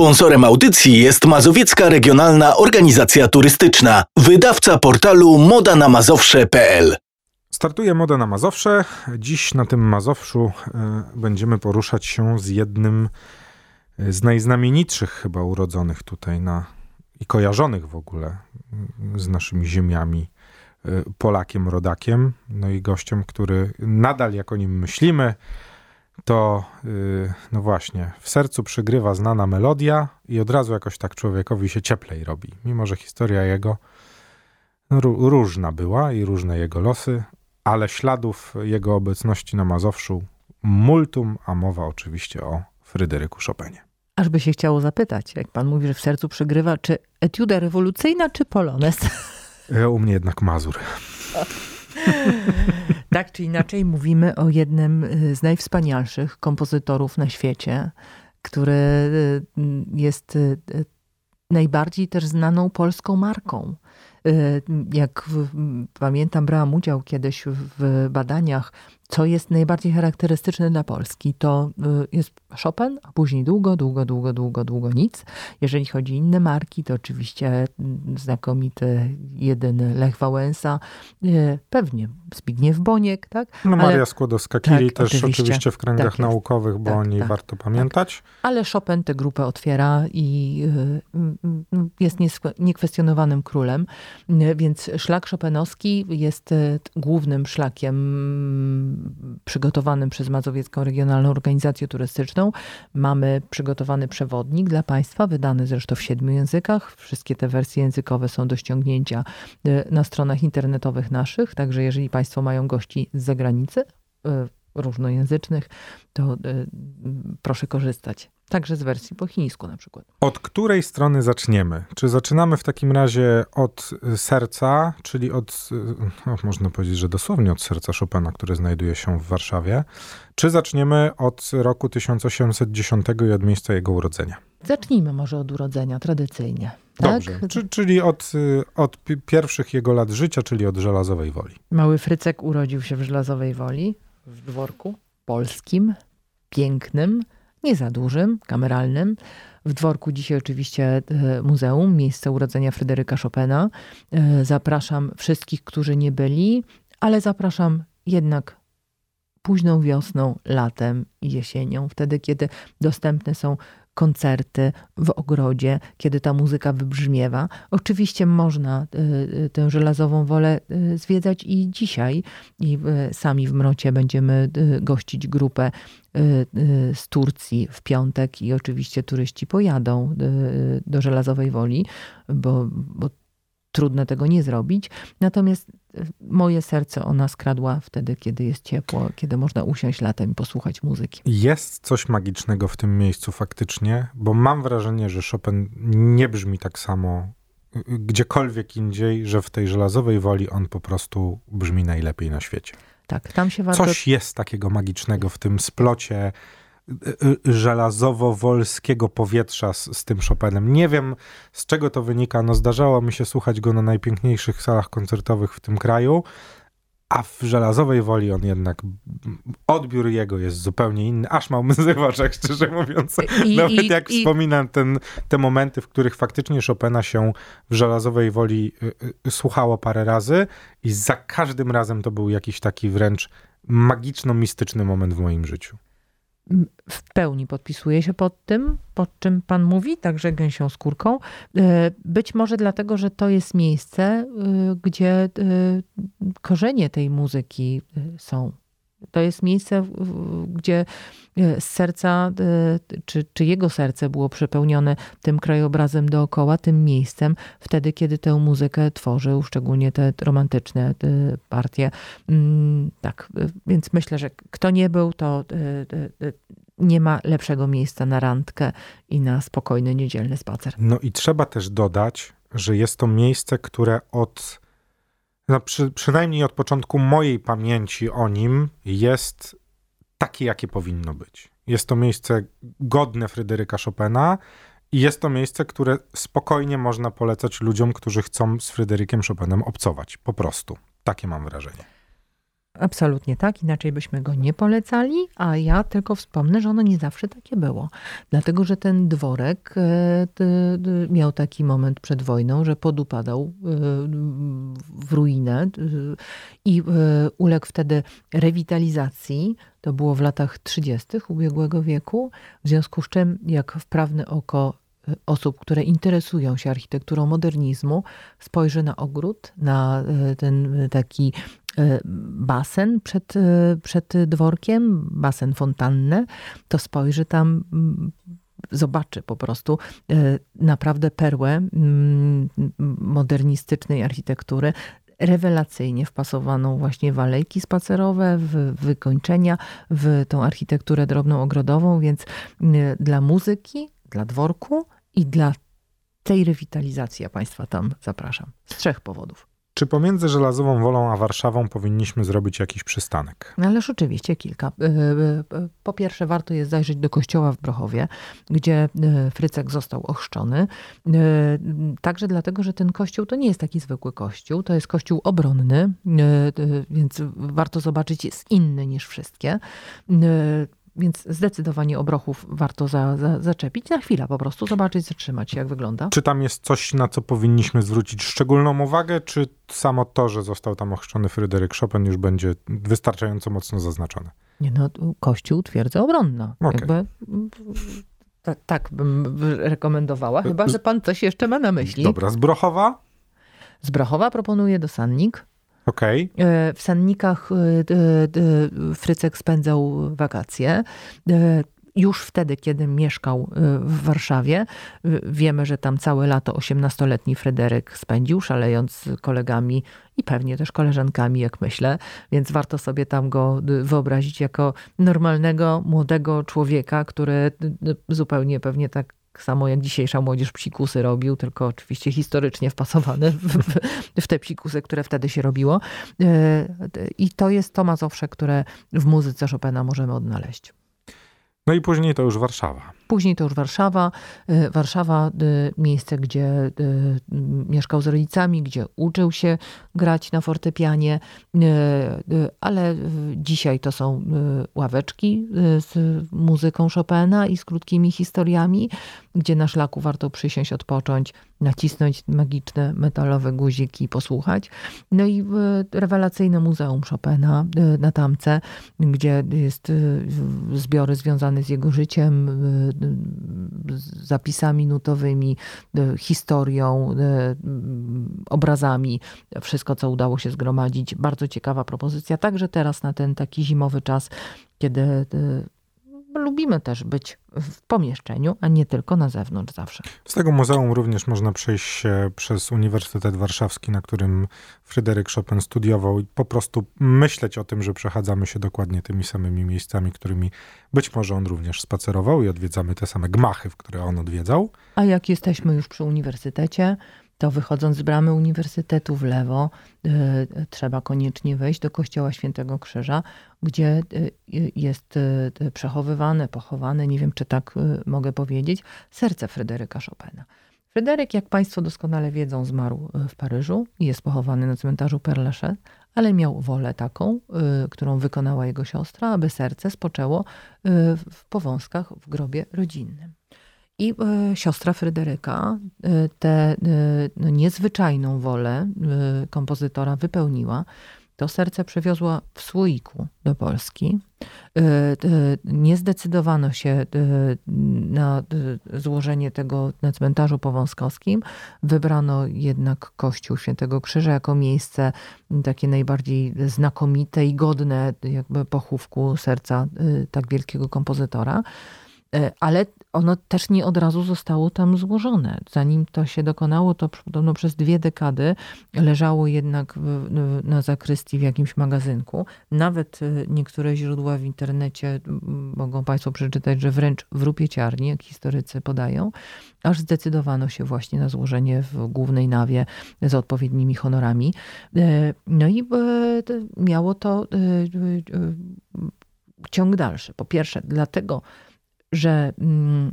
Sponsorem audycji jest Mazowiecka Regionalna Organizacja Turystyczna, wydawca portalu modanamazowsze.pl. Startuje Moda na Mazowsze. Dziś na tym Mazowszu e, będziemy poruszać się z jednym e, z najznamienitszych chyba urodzonych tutaj na, i kojarzonych w ogóle mm, z naszymi ziemiami e, Polakiem, rodakiem, no i gościem, który nadal jak o nim myślimy, to yy, no właśnie, w sercu przygrywa znana melodia i od razu jakoś tak człowiekowi się cieplej robi. Mimo, że historia jego no, różna była i różne jego losy, ale śladów jego obecności na Mazowszu multum, a mowa oczywiście o Fryderyku Chopinie. Aż by się chciało zapytać, jak pan mówi, że w sercu przygrywa, czy etiuda rewolucyjna, czy polones? U mnie jednak Mazur. tak czy inaczej mówimy o jednym y, z najwspanialszych kompozytorów na świecie, który y, jest y, najbardziej też znaną polską marką. Jak pamiętam, brałam udział kiedyś w badaniach co jest najbardziej charakterystyczne dla Polski, to y, jest Chopin, a później długo, długo, długo, długo, długo nic. Jeżeli chodzi o inne marki, to oczywiście mm, znakomity jedyny Lech Wałęsa, y, pewnie Zbigniew Boniek, tak? No Maria Skłodowska-Curie tak, też oczywiście. oczywiście. w kręgach tak naukowych, bo tak, o niej tak, warto pamiętać. Tak. Ale Chopin tę grupę otwiera i y, jest niekwestionowanym królem, więc szlak chopinowski jest głównym szlakiem przygotowanym przez Mazowiecką Regionalną Organizację Turystyczną. Mamy przygotowany przewodnik dla Państwa, wydany zresztą w siedmiu językach. Wszystkie te wersje językowe są do ściągnięcia e, na stronach internetowych naszych, także jeżeli Państwo mają gości z zagranicy, e, różnojęzycznych, to e, proszę korzystać. Także z wersji po chińsku na przykład. Od której strony zaczniemy? Czy zaczynamy w takim razie od serca, czyli od, no, można powiedzieć, że dosłownie od serca Chopina, które znajduje się w Warszawie, czy zaczniemy od roku 1810 i od miejsca jego urodzenia? Zacznijmy może od urodzenia, tradycyjnie. Tak? Czy, czyli od, od pierwszych jego lat życia, czyli od Żelazowej Woli. Mały Frycek urodził się w Żelazowej Woli, w dworku polskim, pięknym, nie za dużym, kameralnym. W dworku dzisiaj oczywiście e, muzeum, miejsce urodzenia Fryderyka Chopina. E, zapraszam wszystkich, którzy nie byli, ale zapraszam jednak późną wiosną, latem i jesienią, wtedy kiedy dostępne są koncerty w ogrodzie, kiedy ta muzyka wybrzmiewa. Oczywiście można y, y, tę żelazową wolę y, zwiedzać i dzisiaj. I sami w Mrocie będziemy gościć grupę z Turcji w piątek i oczywiście turyści pojadą do Żelazowej Woli, bo, bo trudno tego nie zrobić. Natomiast moje serce ona skradła wtedy, kiedy jest ciepło, kiedy można usiąść latem i posłuchać muzyki. Jest coś magicznego w tym miejscu faktycznie, bo mam wrażenie, że Chopin nie brzmi tak samo y, y, gdziekolwiek indziej, że w tej żelazowej woli on po prostu brzmi najlepiej na świecie. Tak, tam się warto... Coś jest takiego magicznego w tym splocie żelazowo-wolskiego powietrza z, z, tym Chopinem. Nie wiem, z czego to wynika. No, zdarzało mi się słuchać go na najpiękniejszych salach koncertowych w tym kraju, a w żelazowej woli on jednak, odbiór jego jest zupełnie inny, aż mam łzy w oczach, szczerze mówiąc. I, Nawet i, jak i, wspominam ten, te momenty, w których faktycznie Chopina się w żelazowej woli y, y, słuchało parę razy i za każdym razem to był jakiś taki wręcz magiczno-mistyczny moment w moim życiu w pełni podpisuję się pod tym, pod czym Pan mówi, także gęsią skórką. E, być może dlatego, że to jest miejsce, e, gdzie e, korzenie tej muzyki są to jest miejsce, gdzie e, z serca, e, czy, czy jego serce było przepełnione tym krajobrazem dookoła, tym miejscem, wtedy, kiedy tę muzykę tworzył, szczególnie te romantyczne partie. Mm, tak, więc myślę, że kto nie był, to e, nie ma lepszego miejsca na randkę i na spokojny niedzielny spacer. No i trzeba też dodać, że jest to miejsce, które od no, przy, przynajmniej od początku mojej pamięci o nim jest takie, jakie powinno być. Jest to miejsce godne Fryderyka Chopina i jest to miejsce, które spokojnie można polecać ludziom, którzy chcą z Fryderykiem Chopinem obcować. Po prostu. Takie mam wrażenie. Absolutnie tak, inaczej byśmy go nie polecali, a ja tylko wspomnę, że ono nie zawsze takie było. Dlatego, że ten dworek e, miał taki moment przed wojną, że podupadał e, w ruinę e, i uległ wtedy rewitalizacji. To było w latach 30. ubiegłego wieku, w związku z czym, jak wprawne oko osób, które interesują się architekturą modernizmu, spojrzy na ogród, na ten taki basen przed, e, przed dworkiem, basen fontannę, to spojrzy tam mm, zobaczy po prostu e, naprawdę perłę mm, modernistycznej architektury, rewelacyjnie wpasowaną właśnie w alejki spacerowe, w wykończenia, w tą architekturę drobną ogrodową, więc dla muzyki, dla dworku i dla tej rewitalizacji ja Państwa tam zapraszam. Z trzech powodów. Czy pomiędzy Żelazową Wolą a Warszawą powinniśmy zrobić jakiś przystanek? Ależ oczywiście kilka. E, e, po pierwsze warto jest zajrzeć do kościoła w Brochowie, gdzie e, Frycek został ochrzczony. Także dlatego, że ten kościół to nie jest taki zwykły kościół, to jest kościół obronny, więc warto zobaczyć, jest inny niż wszystkie. Więc zdecydowanie obrochów warto za, za, zaczepić. Na chwilę po prostu zobaczyć, zatrzymać się, jak wygląda. Czy tam jest coś, na co powinniśmy zwrócić szczególną uwagę, czy samo to, że został tam ochrzczony Fryderyk Chopin już będzie wystarczająco mocno zaznaczone? Nie no, Kościół twierdza obronna. Okay. Jakby, tak, tak bym rekomendowała, chyba że pan coś jeszcze ma na myśli. Dobra, z Brochowa? Z Brochowa proponuję do Sannik. Okay. W Sannikach e, Frycek spędzał wakacje. E, już wtedy, kiedy mieszkał e, w Warszawie, wiemy, że tam całe lato 18-letni Fryderyk spędził, szalejąc z kolegami i pewnie też koleżankami, jak myślę, więc warto sobie tam go wyobrazić jako normalnego, młodego człowieka, który zupełnie pewnie tak tak samo jak dzisiejsza młodzież psikusy robił, tylko oczywiście historycznie wpasowane w, w, w te psikusy, które wtedy się robiło. E, I to jest to Mazowsze, które w muzyce Chopina możemy odnaleźć. No i później to już Warszawa. Później to już Warszawa. Y, Warszawa, y, miejsce, gdzie y, mieszkał z rodzicami, gdzie uczył się grać na fortepianie, ale dzisiaj to są ławeczki z muzyką Chopina i z krótkimi historiami, gdzie na szlaku warto przysiąść, odpocząć, nacisnąć magiczne metalowe guziki i posłuchać. No i rewelacyjne Muzeum Chopina na Tamce, gdzie jest zbiory związane z jego życiem, zapisami nutowymi, e, historią, e, obrazami, wszystko co udało się zgromadzić. Bardzo ciekawa propozycja, także teraz na ten taki zimowy czas, kiedy e, lubimy też być w pomieszczeniu, a nie tylko na zewnątrz zawsze. Z tego muzeum również można przejść przez Uniwersytet Warszawski, na którym Fryderyk Chopin studiował i po prostu myśleć o tym, że przechadzamy się dokładnie tymi samymi miejscami, którymi być może on również spacerował i odwiedzamy te same gmachy, w które on odwiedzał. A jak jesteśmy już przy uniwersytecie, to wychodząc z bramy uniwersytetu w lewo, y, trzeba koniecznie wejść do kościoła Świętego Krzyża, gdzie y, jest y, przechowywane, pochowane, nie wiem czy tak mogę powiedzieć, serce Fryderyka Chopina. Fryderyk, jak Państwo doskonale wiedzą, zmarł w Paryżu i jest pochowany na cmentarzu Père Lachaise, ale miał wolę taką, którą wykonała jego siostra, aby serce spoczęło w powązkach w grobie rodzinnym. I e, siostra Fryderyka e, tę e, no, niezwyczajną wolę kompozytora wypełniła. To serce przewiozła w słoiku do Polski. Nie zdecydowano się na złożenie tego na cmentarzu powązkowskim. Wybrano jednak Kościół Świętego Krzyża jako miejsce takie najbardziej znakomite i godne jakby pochówku serca tak wielkiego kompozytora. Ale ono też nie od razu zostało tam złożone. Zanim to się dokonało, to podobno przez dwie dekady leżało jednak w, na zakrystii w jakimś magazynku. Nawet e, niektóre źródła w internecie mogą Państwo przeczytać, że wręcz w rupieciarni, jak historycy podają, aż zdecydowano się właśnie na złożenie w głównej nawie z odpowiednimi honorami. E, no i miało to ciąg dalszy. Po pierwsze, dlatego, że mm,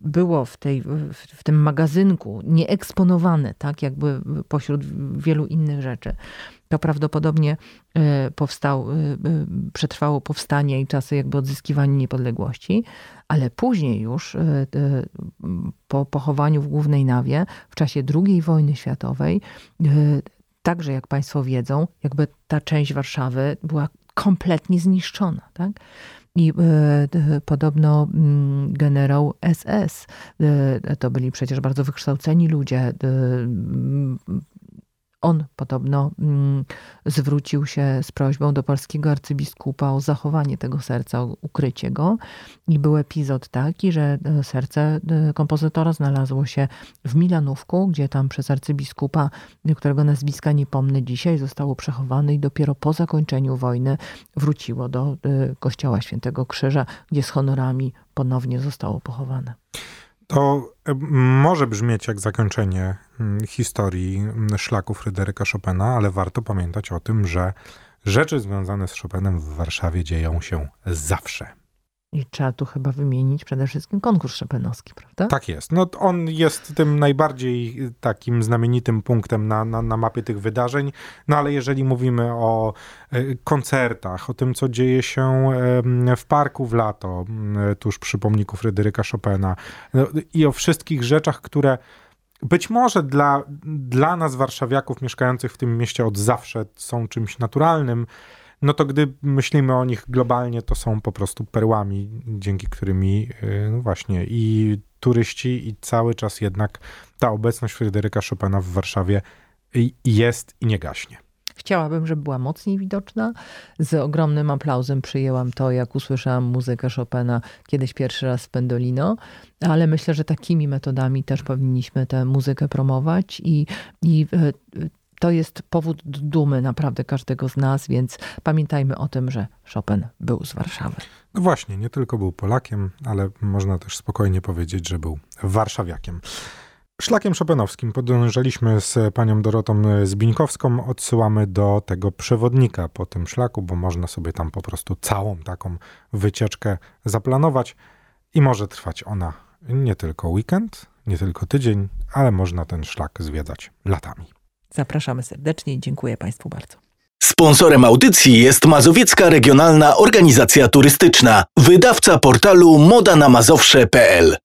było w, tej, w tym magazynku nieeksponowane, tak jakby pośród wielu innych rzeczy, to prawdopodobnie e, powstał, e, e, przetrwało powstanie i czasy jakby odzyskiwania niepodległości, ale później już po pochowaniu w Głównej Nawie w czasie II wojny światowej, także jak Państwo wiedzą, jakby ta część Warszawy była kompletnie zniszczona. Tak? I e, podobno mm, generał SS, e, to byli przecież bardzo wykształceni ludzie, on podobno mm, zwrócił się z prośbą do polskiego arcybiskupa o zachowanie tego serca, o ukrycie go. I był epizod taki, że e, serce e, kompozytora znalazło się w Milanówku, gdzie tam przez arcybiskupa, którego nazwiska nie pomnę dzisiaj, zostało przechowane i dopiero po zakończeniu wojny wróciło do e, kościoła Świętego Krzyża, gdzie z honorami ponownie zostało pochowane. To e, może brzmieć jak zakończenie mm, historii mm, szlaku Fryderyka Chopina, ale warto pamiętać o tym, że rzeczy związane z Chopinem w Warszawie dzieją się zawsze. I trzeba tu chyba wymienić przede wszystkim konkurs Chopinowski, prawda? Tak jest. No, on jest tym najbardziej takim znamienitym punktem na, na, na mapie tych wydarzeń. No ale jeżeli mówimy o e, koncertach, o tym, co dzieje się w parku w lato, tuż przy pomniku Fryderyka Chopina no, i o wszystkich rzeczach, które być może dla, dla nas, warszawiaków mieszkających w tym mieście od zawsze są czymś naturalnym, no to gdy myślimy o nich globalnie, to są po prostu perłami, dzięki którymi y, no właśnie i turyści, i cały czas jednak ta obecność Fryderyka Chopina w Warszawie jest i nie gaśnie. Chciałabym, żeby była mocniej widoczna. Z ogromnym aplauzem przyjęłam to, jak usłyszałam muzykę Chopina kiedyś pierwszy raz w Pendolino, ale myślę, że takimi metodami też powinniśmy tę muzykę promować i, i y, to jest powód dumy naprawdę każdego z nas, więc pamiętajmy o tym, że Chopin był z Warszawy. No właśnie, nie tylko był Polakiem, ale można też spokojnie powiedzieć, że był warszawiakiem. Szlakiem Chopinowskim podążaliśmy z panią Dorotą Zbińkowską. Odsyłamy do tego przewodnika po tym szlaku, bo można sobie tam po prostu całą taką wycieczkę zaplanować i może trwać ona nie tylko weekend, nie tylko tydzień, ale można ten szlak zwiedzać latami. Zapraszamy serdecznie i dziękuję Państwu bardzo. Sponsorem audycji jest Mazowiecka Regionalna Organizacja Turystyczna, wydawca portalu modanamazowsze.pl.